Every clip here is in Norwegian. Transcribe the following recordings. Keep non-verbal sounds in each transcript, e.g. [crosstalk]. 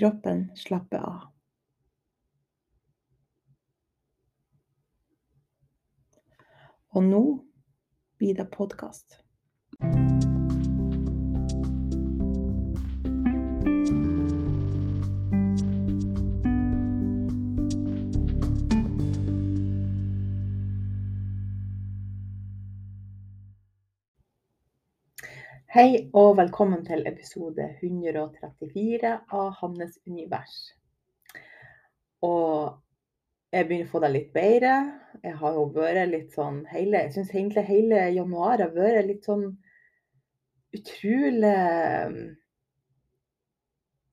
Kroppen slapper av. Og nå blir det podkast. Hei og velkommen til episode 134 av Hannes univers. Og jeg begynner å få det litt bedre. Jeg har jo vært litt sånn hele Jeg syns egentlig hele januar har vært litt sånn utrolig mm,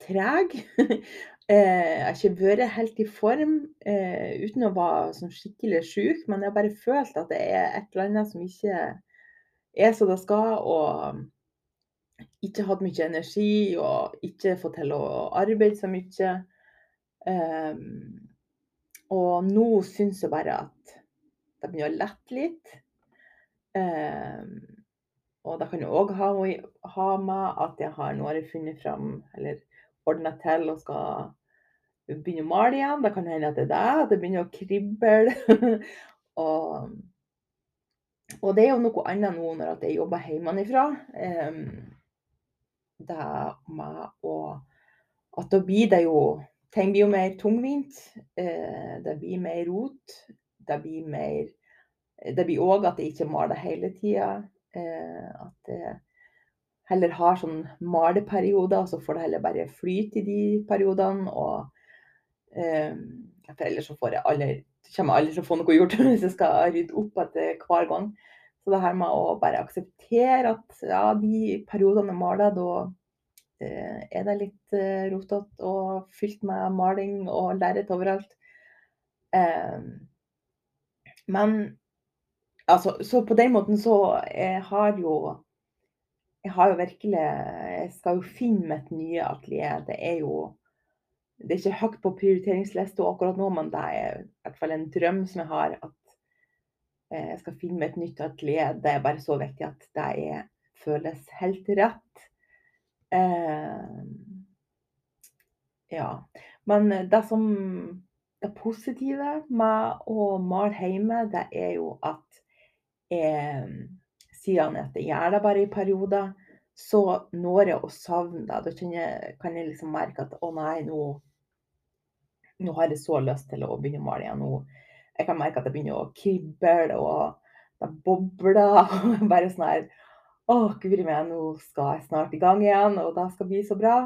treg. [laughs] Eh, jeg har ikke vært helt i form eh, uten å være sånn skikkelig sjuk, men jeg har bare følt at det er et eller annet som ikke er som det skal. og ikke hatt mye energi og ikke fått til å arbeide så mye. Um, og nå syns jeg bare at det begynner å lette litt. Um, og det kan jo òg ha, ha, med at jeg har nå har jeg funnet fram, eller ordna til og skal begynne å male igjen. Det kan hende at det er det, at det begynner å krible. [laughs] og, og, det er jo noe annet nå når jeg jobber hjemmefra. Um, det med å At da blir det jo Ting blir jo mer tungvint. Eh, det blir mer rot. Det blir mer Det blir òg at jeg ikke maler hele tida. Eh, at jeg heller har sånn maleperioder, så får det heller bare flyte i de periodene. Og eh, for ellers så får jeg aldri, kommer jeg aldri til å få noe gjort [laughs] hvis jeg skal rydde opp etter hver gang. Så det her med å bare akseptere at ja, de periodene jeg maler, da eh, er det litt eh, rotete og fylt med maling og lerret overalt. Eh, men altså, så på den måten så jeg har jo jeg har jo virkelig Jeg skal jo finne mitt nye atelier. Det er jo Det er ikke høyt på prioriteringslista akkurat nå, men det er i hvert fall en drøm som jeg har. At Eh, jeg skal finne meg et nytt atelier. Det er bare så viktig at det er, føles helt rett. Eh, ja. Men det som det positive med å male hjemme, det er jo at jeg, siden at jeg gjør det bare i perioder, så når jeg å savne det. Da kan jeg, kan jeg liksom merke at å nei, nå, nå har jeg så lyst til å begynne å male igjen. Nå jeg kan merke at det begynner å krible, og det bobler. [laughs] Bare sånn her Å, guri meg, nå skal jeg snart i gang igjen, og det skal bli så bra.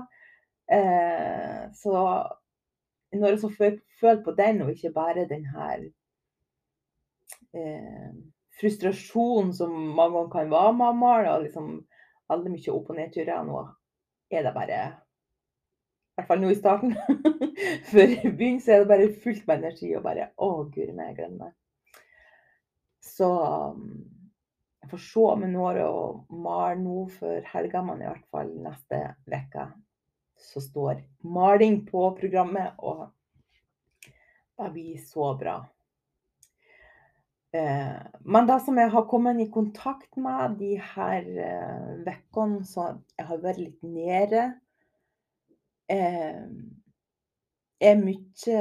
Eh, så når jeg så føler på den, og ikke bare den her eh, frustrasjonen som mange ganger kan være å og liksom veldig mye opp- og nedturer, nå er det bare hvert fall nå i starten. [laughs] Før i begynnelsen er det bare fullt med energi og bare Å, guri meg, jeg glemmer meg. Så jeg får se om jeg når å male nå helga, men i hvert fall neste uke så står maling på programmet, og det blir så bra. Eh, men det som jeg har kommet i kontakt med de her ukene, så jeg har vært litt nede, eh, er mye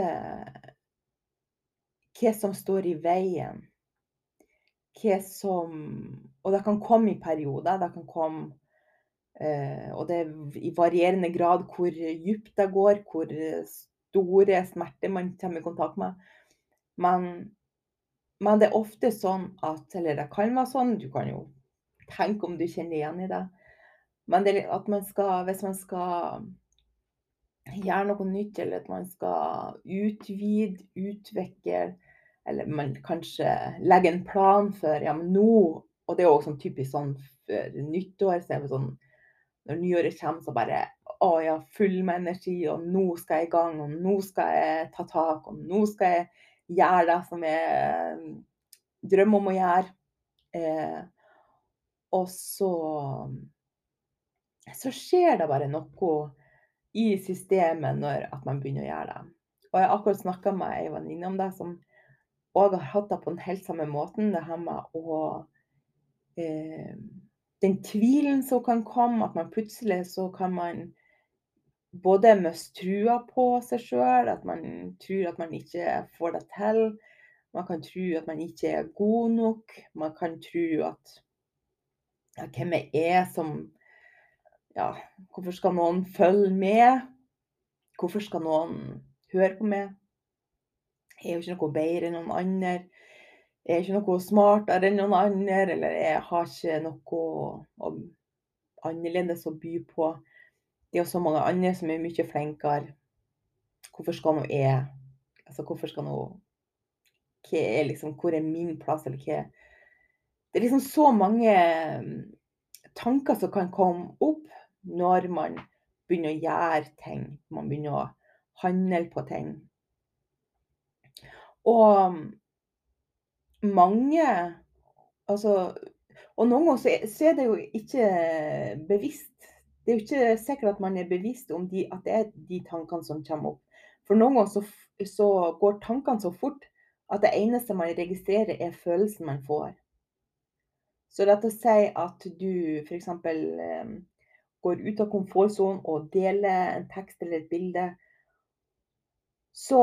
hva som står i veien. Hva som Og det kan komme i perioder. Det kan komme eh, Og det er i varierende grad hvor dypt det går, hvor store smerter man kommer i kontakt med. Men, men det er ofte sånn at Eller det kan være sånn, du kan jo tenke om du kjenner igjen i det. Men det at man skal Hvis man skal gjøre noe nytt, eller at man skal utvide, utvikle, eller man kanskje legger en plan for ja, men nå Og det er jo sånn typisk sånn for nyttår, så er det sånn Når nyåret kommer, så bare Å ja, full med energi, og nå skal jeg i gang, og nå skal jeg ta tak, og nå skal jeg gjøre det som jeg drømmer om å gjøre. Eh, og så Så skjer det bare noe i systemet når at man begynner å gjøre det. Og jeg har akkurat snakka med ei venninne om det, som òg har hatt det på den helt samme måten. Det her med å eh, Den tvilen som kan komme, at man plutselig så kan man både miste trua på seg sjøl, at man tror at man ikke får det til. Man kan tro at man ikke er god nok. Man kan tro at ja, hvem jeg er som ja, hvorfor skal noen følge med? Hvorfor skal noen høre på meg? Jeg er jo ikke noe bedre enn noen andre. Jeg er ikke noe smartere enn noen andre, eller jeg har ikke noe annerledes å by på. Det er jo så mange andre som er mye flinkere. Hvorfor skal nå jeg Altså, hvorfor skal nå er liksom Hvor er min plass, eller hva Det er liksom så mange tanker som kan komme opp når man begynner å gjøre ting. Man begynner å handle på ting. Og mange Altså Og noen ganger så, så er det jo ikke bevisst. Det er jo ikke sikkert at man er bevisst om de, at det er de tankene som kommer opp. For noen ganger så, så går tankene så fort at det eneste man registrerer, er følelsen man får. Så dette sier at du f.eks går ut av komfortsonen og deler en tekst eller et bilde, så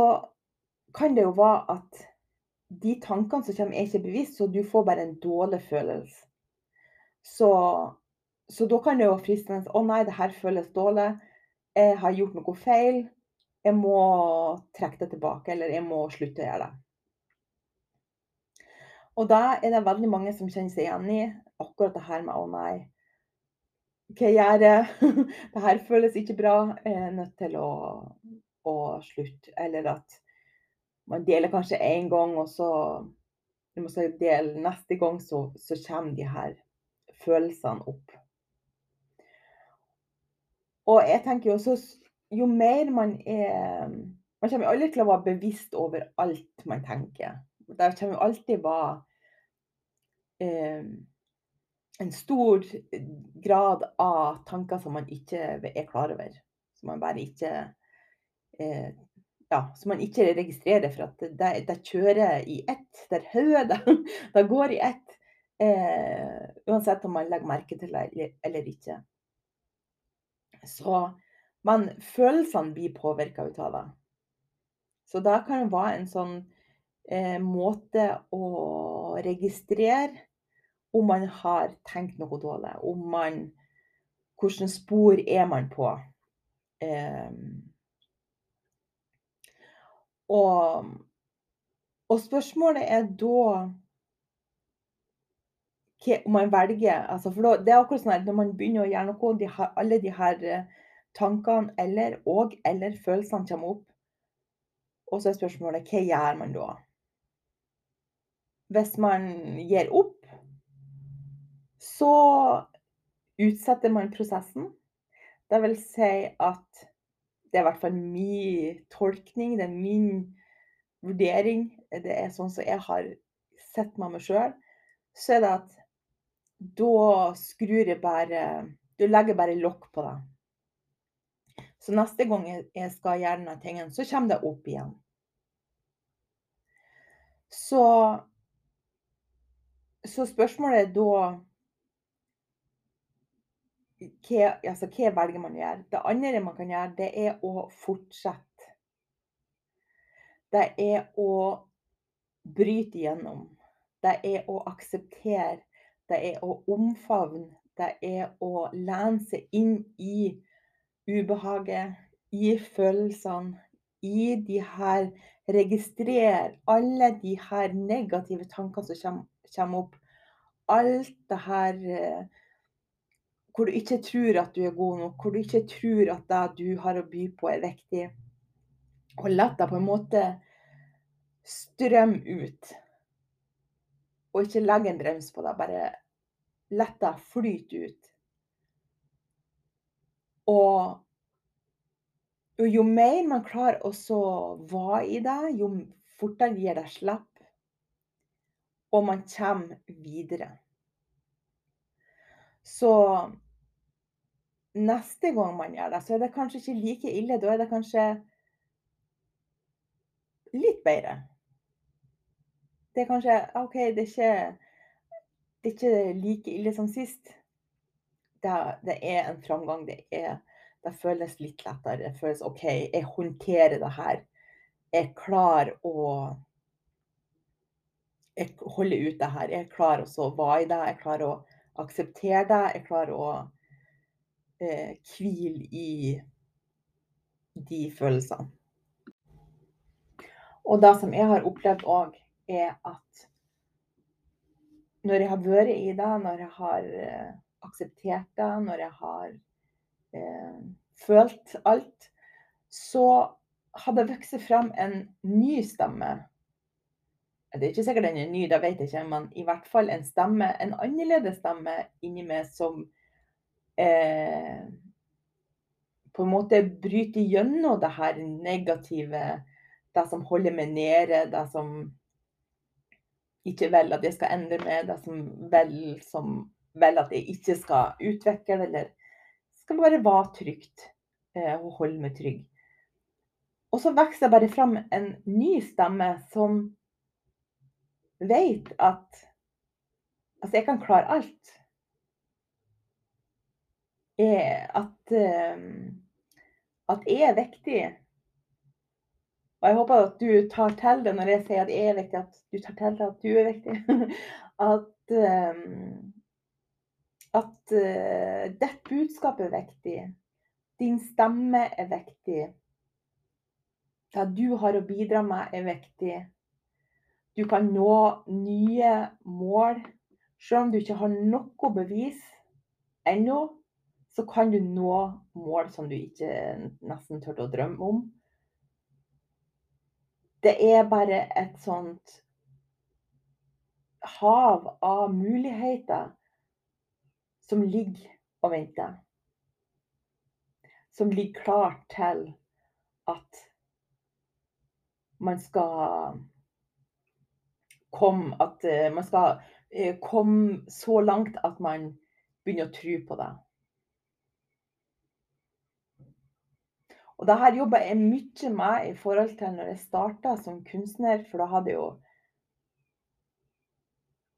kan det jo være at de tankene som kommer, er ikke bevisst, så du får bare en dårlig følelse. Så, så da kan det jo fristende Å nei, det her føles dårlig. Jeg har gjort noe feil. Jeg må trekke det tilbake, eller jeg må slutte å gjøre det. Og da er det veldig mange som kjenner seg igjen i akkurat det her med å nei, hva gjør jeg? [laughs] det her føles ikke bra. Jeg er nødt til å, å slutte. Eller at man deler kanskje én gang, og så du må dele neste gang, så, så kommer de her følelsene opp. Og jeg tenker jo også Jo mer man er Man kommer aldri til å være bevisst over alt man tenker. Der kommer jo alltid være eh, en stor grad av tanker som man ikke er klar over. Som man bare ikke eh, ja, som man ikke registrerer, for at det kjører i ett. Der hodet [laughs] det går i ett. Eh, uansett om man legger merke til det eller ikke. Så Men følelsene blir påvirka ut av det. Så da kan det være en sånn eh, måte å registrere om man har tenkt noe dårlig. Om man Hvilke spor er man på? Um, og, og, spørsmålet er da om man velger altså for Det er akkurat sånn at når man begynner å gjøre noe, de har, alle de her eh, tankene eller, og eller følelsene kommer opp. Og så er spørsmålet hva gjør man da? Hvis man gir opp, så utsetter man prosessen. Det vil si at det er i hvert fall min tolkning, det er min vurdering. Det er sånn som jeg har sett med meg sjøl. Så er det at da skrur jeg bare Du legger bare lokk på det. Så neste gang jeg skal gjøre denne tingen, så kommer det opp igjen. Så, så spørsmålet er da hva, altså, hva velger man å gjøre? Det andre man kan gjøre, det er å fortsette. Det er å bryte igjennom. Det er å akseptere. Det er å omfavne. Det er å lene seg inn i ubehaget, i følelsene, i de her Registrere alle de her negative tankene som kommer opp. Alt det her eh, hvor du ikke tror at du er god nok, hvor du ikke tror at det du har å by på, er viktig. Og la deg på en måte strømme ut. Og ikke legge en brems på deg, bare la deg flyte ut. Og, jo mer man klarer å være i det, jo fortere gir det slipp. Og man kommer videre. Så neste gang man gjør det, så er det kanskje ikke like ille. Da er det kanskje litt bedre. Det er kanskje OK, det er ikke, det er ikke like ille som sist. Det, det er en framgang. Det, er, det føles litt lettere. Det føles OK, jeg håndterer det her. Jeg klarer å Jeg holder ut det her. Jeg klarer å være i det. Jeg klarer å akseptere det. Jeg klarer å eh, hvil i de følelsene. Og det som jeg har opplevd òg, er at når jeg har vært i det, når jeg har eh, akseptert det, når jeg har eh, følt alt, så har det vokst fram en ny stemme. Det er ikke sikkert den er ny, det vet jeg ikke, men i hvert fall en stemme, en annerledes stemme inni meg som eh, på en måte bryte gjennom det her negative, det som holder meg nede, det som ikke vil at jeg skal endre meg, det som vil, som vil at jeg ikke skal utvikle, eller skal bare være trygt eh, og holde meg trygg. Og så vokser det bare fram en ny stemme som vet at altså, jeg kan klare alt er at, ehm, at jeg er viktig. Og jeg håper at du tar til det når jeg sier at jeg er viktig, at du tar til det at du er viktig. [laughs] At, ehm, at uh, ditt budskap er viktig. Din stemme er viktig. Det du har å bidra med, er viktig. Du kan nå nye mål. Selv om du ikke har noe bevis ennå, så kan du nå mål som du ikke nesten turte å drømme om. Det er bare et sånt hav av muligheter som ligger og venter. Som ligger klart til at man skal komme At eh, man skal eh, komme så langt at man begynner å tro på det. Og det her jobba jeg mye med i forhold til når jeg starta som kunstner, for da hadde jeg jo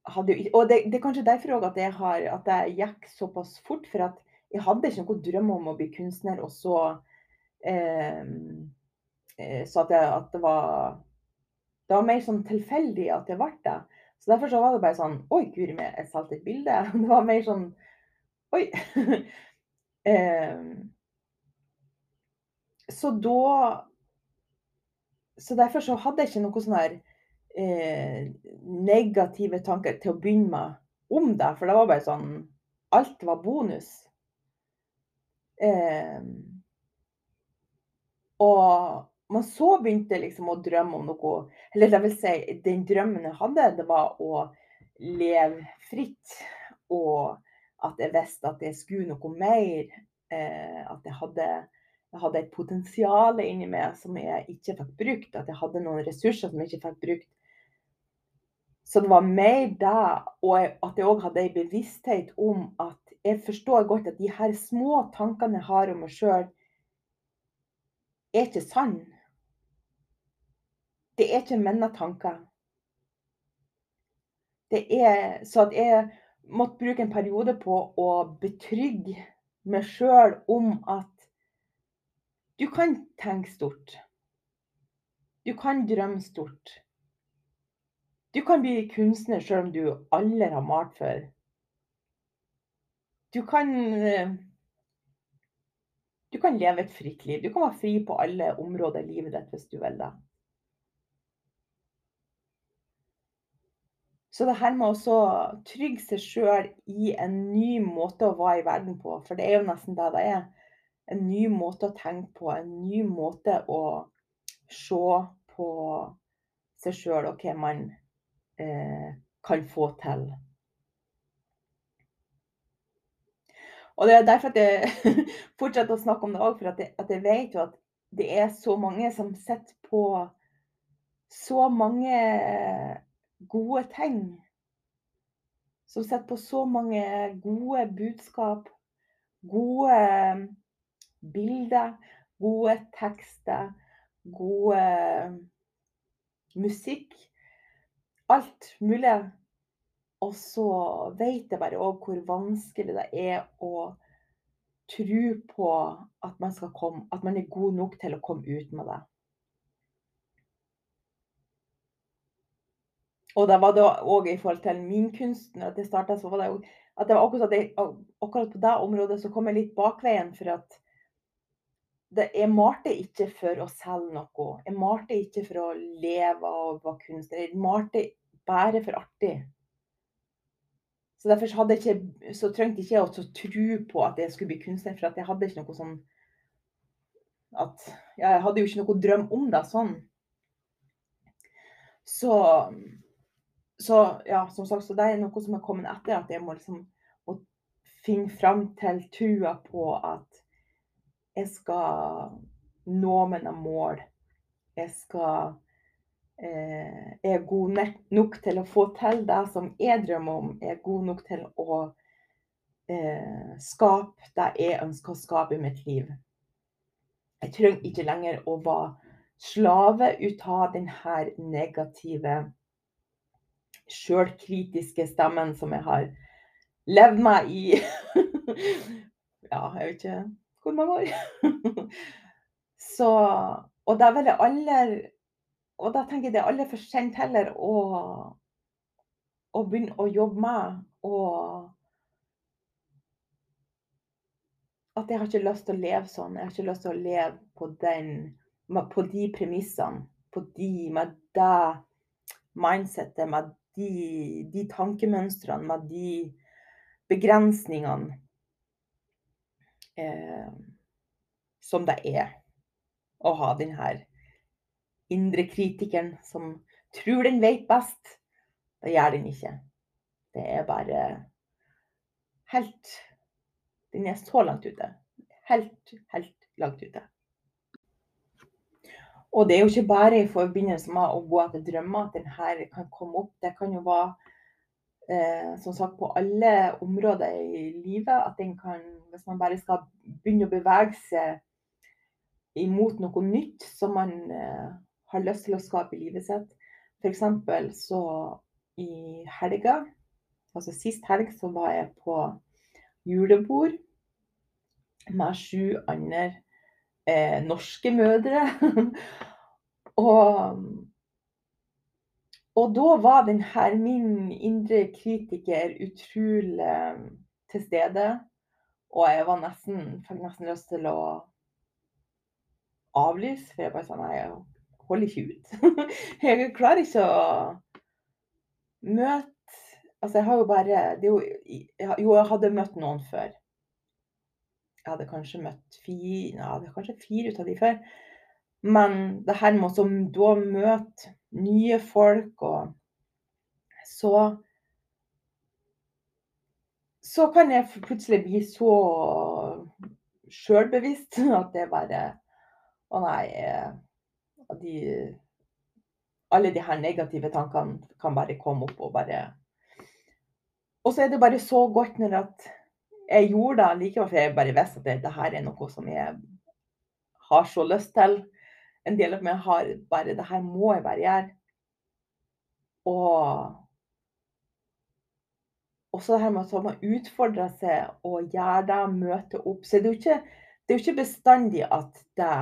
hadde Og det, det, er kanskje derfor òg at, at jeg gikk såpass fort, for at jeg hadde ikke noen drøm om å bli kunstner, og så ehm, eh, Så at, jeg, at det var Det var mer sånn tilfeldig at jeg ble det. Så derfor så var det bare sånn Oi, guri meg, jeg solgte et bilde. [laughs] Det var mer sånn Oi. [laughs] eh, så da Så derfor så hadde jeg ikke noen sånne her eh, negative tanker til å begynne med om det, for det var bare sånn Alt var bonus. Eh, og men så begynte liksom å drømme om noe Eller det vil si, den drømmen jeg hadde, det var å leve fritt. Og at jeg visste at jeg skulle noe mer. Eh, at jeg hadde jeg hadde et potensial inni meg som jeg ikke fikk brukt. At jeg hadde noen ressurser som jeg ikke fikk brukt. Så det var mer det, og at jeg òg hadde ei bevissthet om at jeg forstår godt at de her små tankene jeg har om meg sjøl, er ikke sann. Det er ikke mine tanker. Det er så at jeg måtte bruke en periode på å betrygge meg sjøl om at du kan tenke stort. Du kan drømme stort. Du kan bli kunstner sjøl om du aldri har malt før. Du kan eh, Du kan leve et fritt liv. Du kan være fri på alle områder i livet ditt hvis du vil det. Så det her med å trygge seg sjøl i en ny måte å være i verden på, for det er jo nesten det det er. En ny måte å tenke på, en ny måte å se på seg sjøl og hva man eh, kan få til. Og Det er derfor at jeg [laughs] fortsetter å snakke om det òg, for at jeg, at jeg vet jo at det er så mange som sitter på så mange gode ting. Som setter på så mange gode budskap, gode bilder, gode tekster, gode eh, musikk. Alt mulig. Og så vet jeg bare òg hvor vanskelig det er å tro på at man, komme, at man er god nok til å komme ut med det. Og det var da òg i forhold til min kunst, at det starta, så var det jo at det var akkurat, det, akkurat på det området så kom jeg litt bakveien. For at det, jeg malte ikke for å selge noe. Jeg malte ikke for å leve å være kunstner. Jeg malte bare for artig. Så derfor hadde jeg ikke, så trengte ikke jeg å tro på at jeg skulle bli kunstner, for jeg hadde ikke noe sånn at Jeg hadde jo ikke noe drøm om det sånn. Så så ja, som sagt, så det er noe som er kommet etter at jeg må liksom må finne fram til trua på at jeg skal nå mine mål. Jeg skal eh, er god nok til å få til det som jeg drømmer om. Jeg er god nok til å eh, skape det jeg ønsker å skape i mitt liv. Jeg trenger ikke lenger å være slave ut av denne negative sjølkritiske stemmen som jeg har levd meg i [laughs] Ja, jeg vet ikke hvor mange år. [laughs] Så Og da vil jeg aldri Og da tenker jeg det er aldri for sent heller å, å begynne å jobbe med og at jeg har ikke lyst til å leve sånn. Jeg har ikke lyst til å leve på, den, på de premissene. På de, med det mindsettet, med de, de tankemønstrene, med de begrensningene eh, som det er å ha den her indre kritikeren som tror den vet best. Det gjør den ikke. Det er bare helt Den er så langt ute. Helt, helt langt ute. Og det er jo ikke bare i forbindelse med å gå etter drømmer at den her kan komme opp. Det kan jo være eh, som sagt på alle områder i livet. At den kan, hvis man bare skal begynne å bevege seg imot noe nytt som man eh, har lyst til å skape i livet sitt. F.eks. så i helga, altså sist helg, så var jeg på julebord med sju andre eh, norske mødre. [laughs] og, og da var den her min indre kritiker utrolig til stede. Og jeg var nesten, fikk nesten lyst til å avlyse, for jeg bare sa nei, jeg holder ikke ut. [laughs] jeg klarer ikke å møte Altså, jeg har jo bare jo, jo, jeg hadde møtt noen før. Jeg hadde kanskje møtt fire, ja, kanskje fire ut av de før. Men det her med å møte nye folk og så Så kan jeg plutselig bli så sjølbevisst [laughs] at det bare Å nei. Eh, de alle de her negative tankene kan bare komme opp og bare Og så er det bare så godt når at jeg gjorde det likevel, for jeg bare visste at det, det her er noe som jeg har så lyst til. En del av meg har bare Det her må jeg bare gjøre. Og også det her med at man utfordrer seg og gjør det, møter opp. Så det er jo ikke, det er jo ikke bestandig at det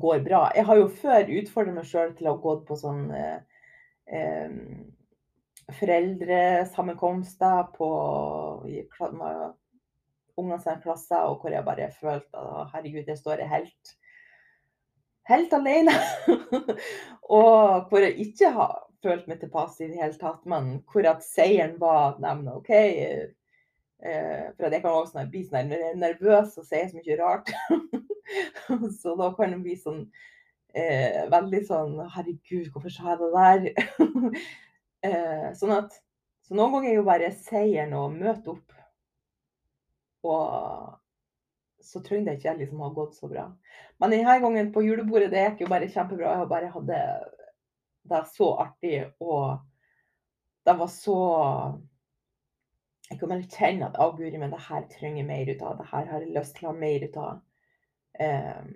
går bra. Jeg har jo før utfordret meg sjøl til å gå på sånn eh, eh, foreldresammenkomster på ungene sine klasser, og hvor jeg bare følte at herregud, jeg står helt helt alene. [laughs] og hvor jeg ikke har følt meg tilpass i det hele tatt, men hvor at seieren var nevnt OK. Eh, for jeg kan også bli sånn nervøs og si så mye rart. [laughs] så da kan det bli sånn eh, veldig sånn Herregud, hvorfor sa jeg det der? [laughs] eh, sånn at Så noen ganger er jo bare seieren å møte opp. Og så trenger det ikke liksom ha gått så bra. Men denne gangen på julebordet, det gikk jo bare kjempebra. Jeg bare hadde det så artig, og det var så Jeg kan bare kjenne at å, guri, men det her trenger jeg mer ut av. Det her har jeg lyst til å ha mer ut av. Um,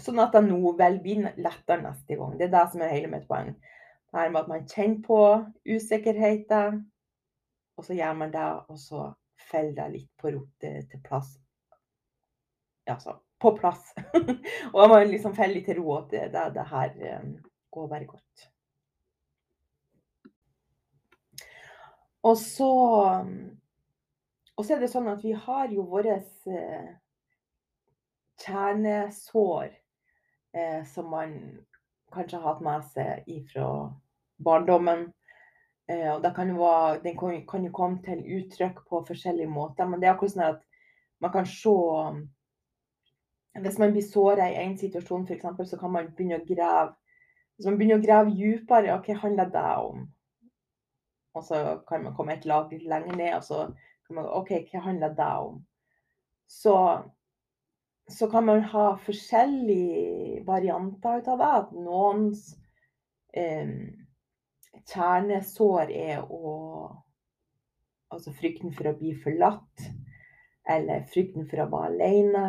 sånn at det nå vel blir lettere neste gang. Det er det som er hele mitt poeng. Det her med at man kjenner på usikkerheter, og så gjør man det, og så faller det litt på rotet til plass altså, på plass. [laughs] og jeg må liksom litt til ro at det, det, det her um, går bare godt. Og så Og så er det sånn at vi har jo våre eh, kjernesår eh, som man kanskje har hatt med seg ifra barndommen. Eh, og kan jo, den kan, kan, jo komme til uttrykk på forskjellige måter, men det er akkurat sånn at man kan se hvis man blir såra i en situasjon, f.eks., så kan man begynne å grave Hvis man begynner å grave dypere, hva handler det om? Og så kan man komme et lag litt lenger ned, og så kan man OK, hva handler det om? Så, så kan man ha forskjellige varianter ut av det. At noens eh, kjernesår er å Altså frykten for å bli forlatt, eller frykten for å være alene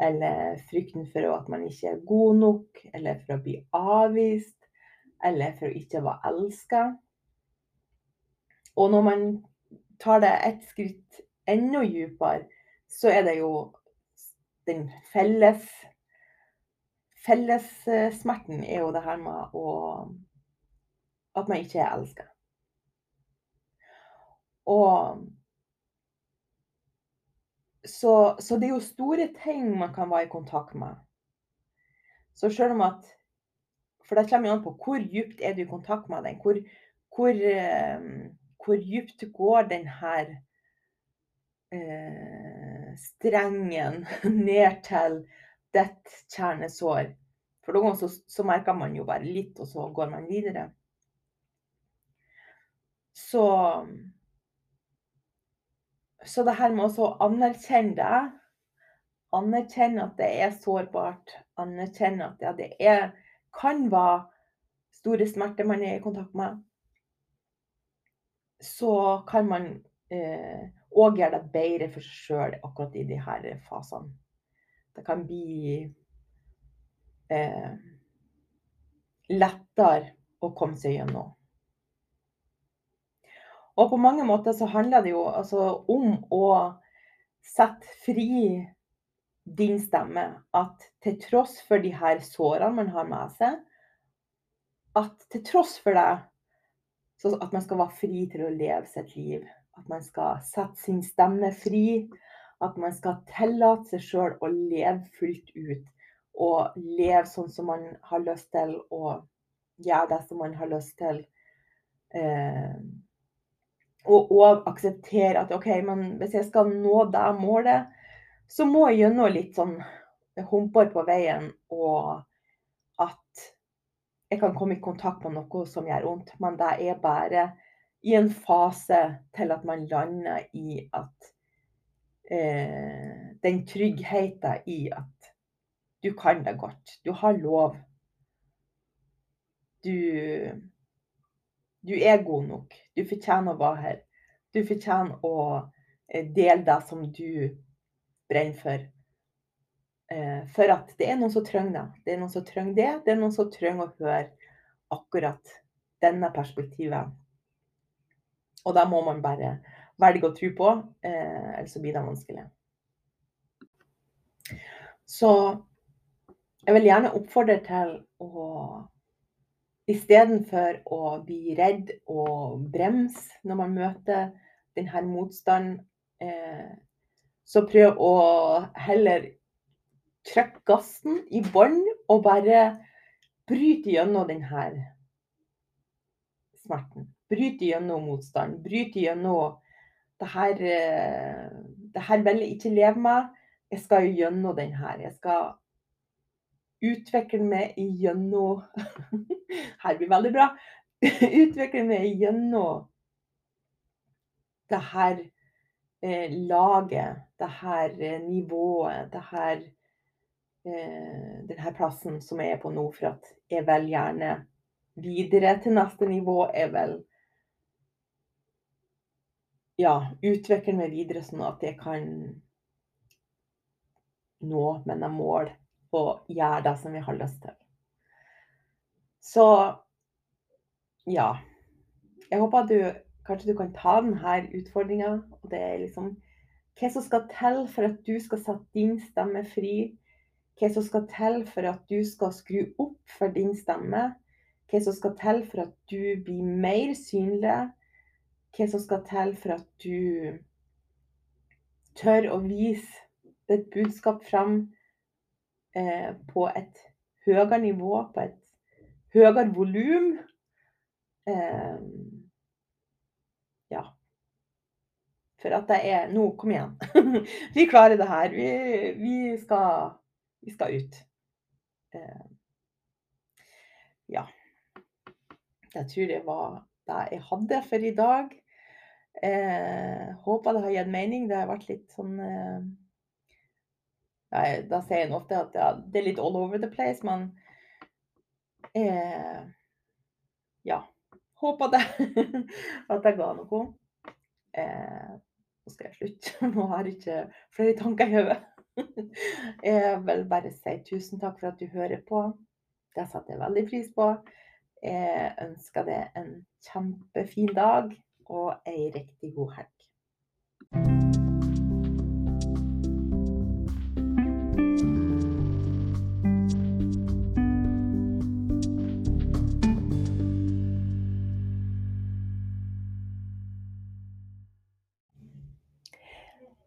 eller frykten for at man ikke er god nok, eller for å bli avvist, eller for å ikke være elska. Og når man tar det et skritt enda dypere, så er det jo den felles Fellessmerten er jo det her med å At man ikke er elska. Og så, så, det er jo store ting man kan være i kontakt med. Så selv om at For det kommer jo an på hvor dypt er du i kontakt med den. Hvor, hvor, uh, hvor dypt går den her uh, strengen [laughs] ned til ditt kjernesår. For noen ganger så, så merker man jo bare litt, og så går man videre. Så så det her med å anerkjenne det, anerkjenne at det er sårbart, anerkjenne at ja, det er, kan være store smerter man er i kontakt med, så kan man òg eh, gjøre det bedre for seg sjøl akkurat i disse fasene. Det kan bli eh, lettere å komme seg gjennom. Og på mange måter så handler det jo altså om å sette fri din stemme. At til tross for de her sårene man har med seg, at til tross for det, så at man skal være fri til å leve sitt liv. At man skal sette sin stemme fri. At man skal tillate seg sjøl å leve fullt ut. Og leve sånn som man har lyst til, og gjøre det som man har lyst til. Eh, og, og akseptere at OK, men hvis jeg skal nå det målet, så må jeg gjennom litt sånn humper på veien, og at jeg kan komme i kontakt med noe som gjør vondt. Men det er bare i en fase til at man lander i at eh, Den tryggheten i at du kan det godt. Du har lov du Du er god nok. Du fortjener å være her. Du fortjener å eh, dele det som du brenner for. Eh, for at det er noen som trenger det. Det er noen som trenger det. Det er noen som trenger å høre akkurat denne perspektivet. Og da må man bare velge å tro på, eh, ellers blir det vanskelig. Så jeg vil gjerne oppfordre til å Istedenfor å bli redd og bremse når man møter denne motstanden, eh, så prøv å heller trykke gassen i bånn og bare bryte gjennom denne smerten. Bryte gjennom motstanden. Bryte gjennom det her, eh, det her vil jeg ikke leve med. Jeg skal gjennom den her. Jeg skal utvikle meg gjennom [laughs] Her blir veldig bra. [laughs] Utvikle meg gjennom det her eh, laget, det her eh, nivået, det her eh, denne plassen som jeg er på nå, for at jeg vil gjerne videre til neste nivå. Jeg vil ja, utvikle meg videre sånn at jeg kan nå mine mål og gjøre det som vi har lyst til. Så ja. Jeg håper at du kanskje du kan ta denne utfordringa. Og det er liksom hva som skal til for at du skal sette din stemme fri. Hva som skal til for at du skal skru opp for din stemme. Hva som skal til for at du blir mer synlig. Hva som skal til for at du tør å vise ditt budskap fram eh, på et høyere nivå, på et høyere volum. Eh, ja. For at det er Nå, kom igjen. [laughs] vi klarer det her. Vi, vi, skal, vi skal, ut. Eh, ja. Jeg tror det var det jeg hadde for i dag. Eh, håper det har gitt mening. Det har vært litt sånn eh, da sier en ofte at ja, det er litt all over the place, men eh, Ja. Håper det. [laughs] at jeg ga noe. Eh, nå skal jeg slutte. [laughs] Nå har jeg ikke flere tanker i hodet. [laughs] jeg vil bare si tusen takk for at du hører på. Det setter jeg veldig pris på. Jeg ønsker deg en kjempefin dag og ei riktig god helg.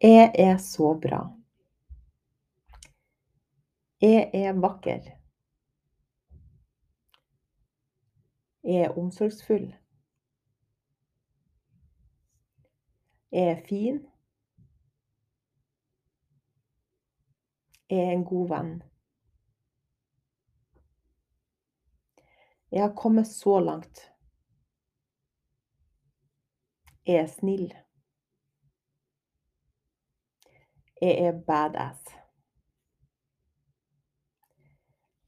Jeg er så bra. Jeg er vakker. Jeg er omsorgsfull. Jeg er fin. Jeg er en god venn. Jeg har kommet så langt. Jeg er snill. Jeg er badass.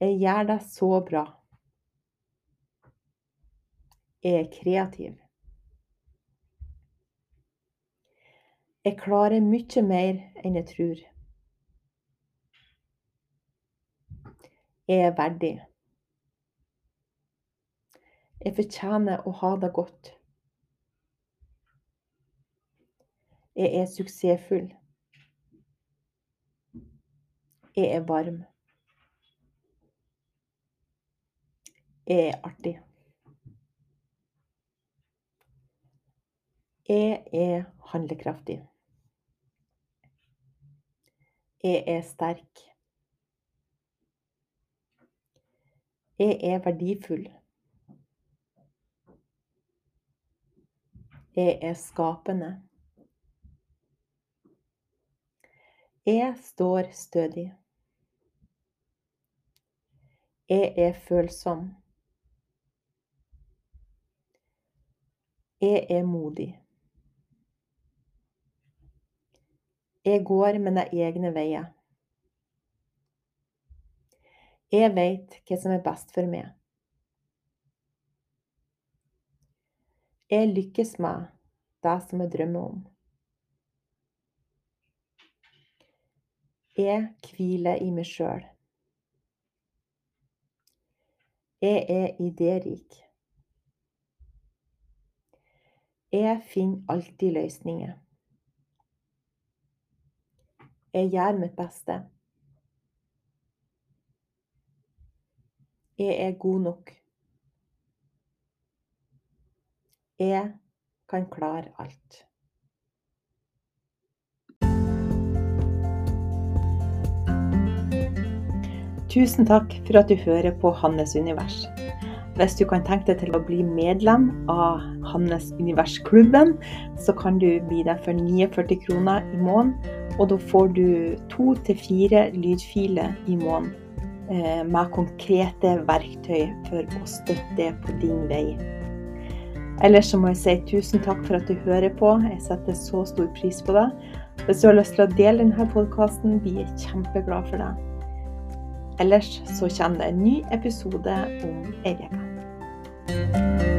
Jeg gjør det så bra. Jeg er kreativ. Jeg klarer mye mer enn jeg tror. Jeg er verdig. Jeg fortjener å ha det godt. Jeg er suksessfull. Jeg er varm. Jeg er artig. Jeg er handlekraftig. Jeg er sterk. Jeg er verdifull. Jeg er skapende. Jeg står stødig. Jeg er følsom. Jeg er modig. Jeg går mine egne veier. Jeg veit hva som er best for meg. Jeg lykkes med det som jeg drømmer om. Jeg hviler i meg sjøl. Jeg er idérik. Jeg finner alltid løsninger. Jeg gjør mitt beste. Jeg er god nok. Jeg kan klare alt. Tusen takk for at du hører på Hannes univers. Hvis du kan tenke deg til å bli medlem av Hannes univers-klubben, så kan du bli det for 49 kroner i måneden. Og da får du to til fire lydfiler i måneden eh, med konkrete verktøy for å støtte på din vei. Ellers så må jeg si tusen takk for at du hører på. Jeg setter så stor pris på det. Hvis du har lyst til å dele denne podkasten, blir jeg kjempeglad for det. Ellers så kommer det en ny episode om ei uke.